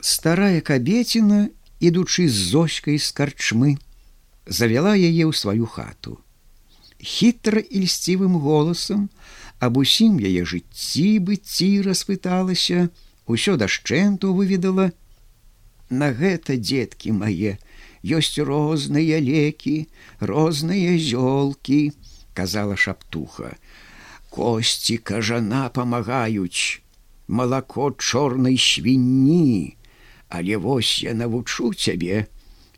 Старая кабеціна, ідучы з зочкай з карчмы, завяла яе ў сваю хату. Хітра і льсцівым голасам аб усім яе жыцці быцці распыталася, усё дашчэнту выведала: На гэта дзеткі мае, ёсць розныя лекі, розныя зёлкі, казала шаптуха. Косці кажана памагаюць, малако чорнай свінні, Але вось я навучу цябе,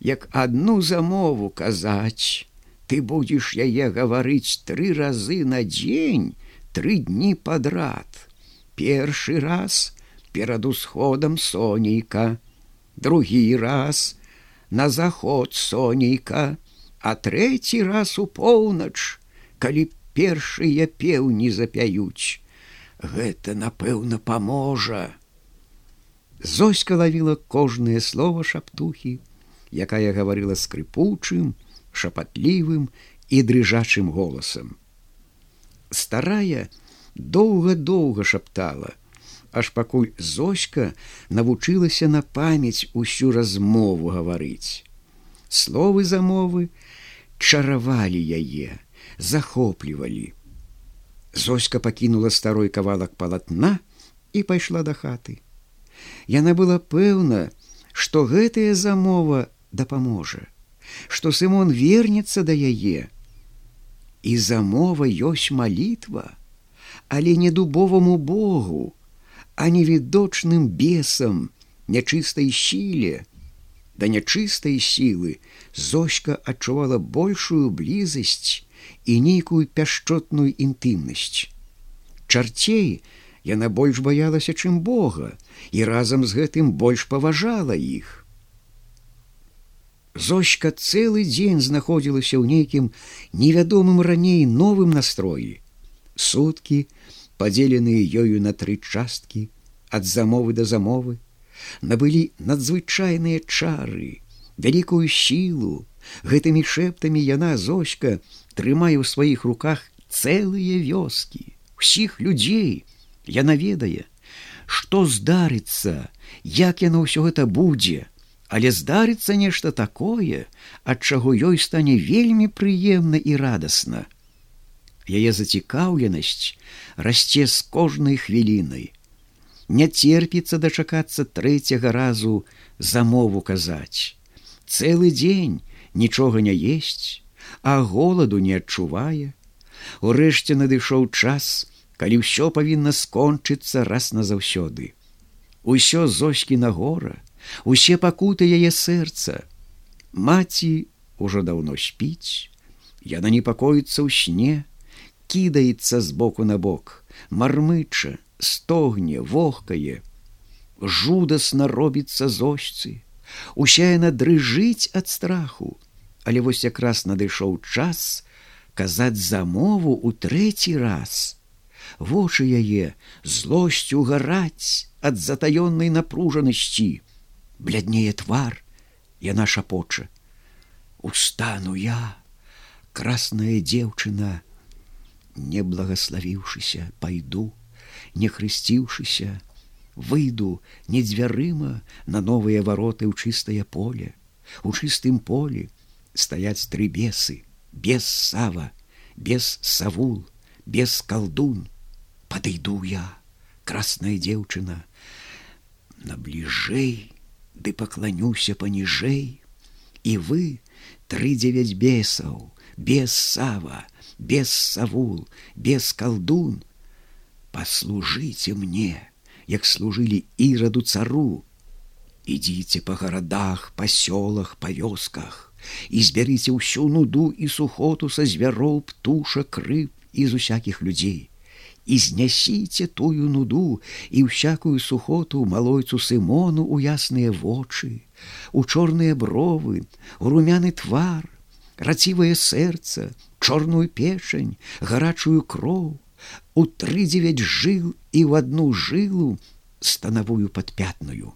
як одну замову казаць, ты будзеш яе гаварыць тры разы на дзень, тры дні подряд. Першы раз перад усходам сонейка, другі раз на заход сонейка, а трэці раз у поўнач, калі першыя пеўні запяюць. Гэта, напэўна, паможа. Зоська лавіла кожнае слово шаптухі, якая гаварыла скрыпучым, шапатлівым і дрыжачым голасам. Старая доўга-доўга шаптала, аж пакуль Зоська навучылася на памяць усю размову гаварыць. Словы замовы чаравалі яе, захоплівалі. Зоська пакінула старой кавалак палатна і пайшла да хаты. Яна была пэўна, што гэтая замова дапаможа, што Сымон вернецца да яе. І замова ёсць малітва, але не дубоваму Богу, а невідочным бесам, нячыстай сіле. Да нячыстай сілы Зоська адчувала большую блізасць і нейкую пяшчотную інтымнасць. Чарцей, яна больш баялася, чым Бога і разам з гэтым больш паважала іх. Зочка цэлы дзень знаходзілася ў нейкім невядомым раней новым настроі. Суткі, падзеленыя ёю на тры часткі, ад замовы да замовы, набылі надзвычайныя чары, вялікую сілу, гэтымі шэптамі яна зочка трымае ў сваіх руках цэлыя вёскі, усіх людзей, Яна ведае, што здарыцца, як яно ўсё гэта будзе, але здарыцца нешта такое, ад чаго ёй стане вельмі прыемна і радасна. Яе зацікаўленасць расце з кожнай хвілінай. Не церпіцца дачакацца трэцяга разу замову казаць. Цэлы дзень нічога не есть, а голаду не адчувае. Урэшце надышоў час, калі ўсё павінна скончыцца раз назаўсёды. Усё зочкі на гора, усе пакуты яе сэрца. Маці ўжо даўно спіць, Яна непакоіцца ў сне, кідаецца з боку на бок, мармыча, стогне, вохкае, жудасна робіцца зочцы. Уся яна дрыжыць ад страху, але вось якраз надышоў час казаць замову ў трэці раз вочы яе злосцю гараць ад затаённай напружанасці. Бляднее твар яна шапоча. Устану я красная дзеўчына не благославіўшыся пайду не хрысціўшыся выйду не дзвярыма на новыя вароты ў чыстае поле. У чыстым полі стаяць тры бесы без сава без савул без калдун подойду я красная дзеўчына на бліжэй ды пакланюся паніжэй і вы тры дзевяць бесаў без сава без савул без калдун послужите мне як служылі іраду цару. Ідзіце па гарадах па сёлах па вёсках і збярыце ўсю нуду і сухоту са звяроў птуша крып і з усякіх людзей і знясіце тую нуду і всякую сухоту малойцу сымону у ясныя вочы, у чорныя бровы, у румяны твар, рацівае сэрца, чорную печань, гарачую кроў, у тры дзевяць жыл і ў одну жылу станавую падпятную.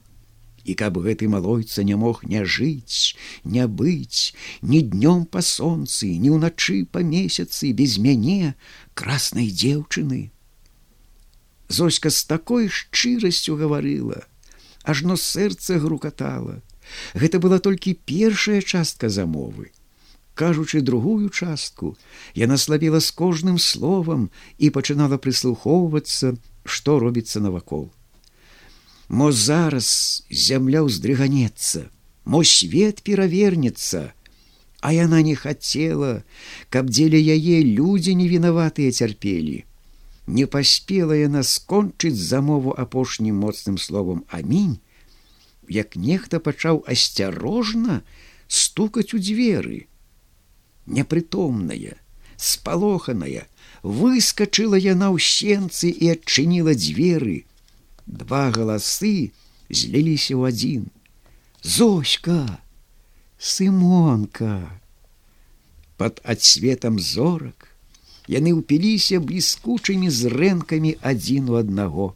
І каб гэты малойца не мог не жыць, не быць, ні днём па сонцы, ні ўначы па месяцы без мяне краснай дзеўчыны, Зоська з такой шчырасцю гаварыла, ажно сэрца грукатала. Гэта была толькі першая частка замовы. Кажучы другую частку, яна слабела з кожным словам і пачынала прыслухоўвацца, што робіцца навакол. Мо зараз зямля ўздрыганецца, мо свет перавернецца, А яна не хацела, каб дзеля яе людзі невінаватыя цярпелі. Не паспела яна скончыць замову апошнім моцным словам амінь, як нехта пачаў асцярожна стукаць у дзверы. Непрытомная, спалоханая, выскочыла яна ў сенцы і адчыніла дзверы. Два галасы зліліся ў адзін. Зоська, сымонка. Пад адсветам зорак яны ўпіліся бліскучымі зрэнкамі адзін у аднаго.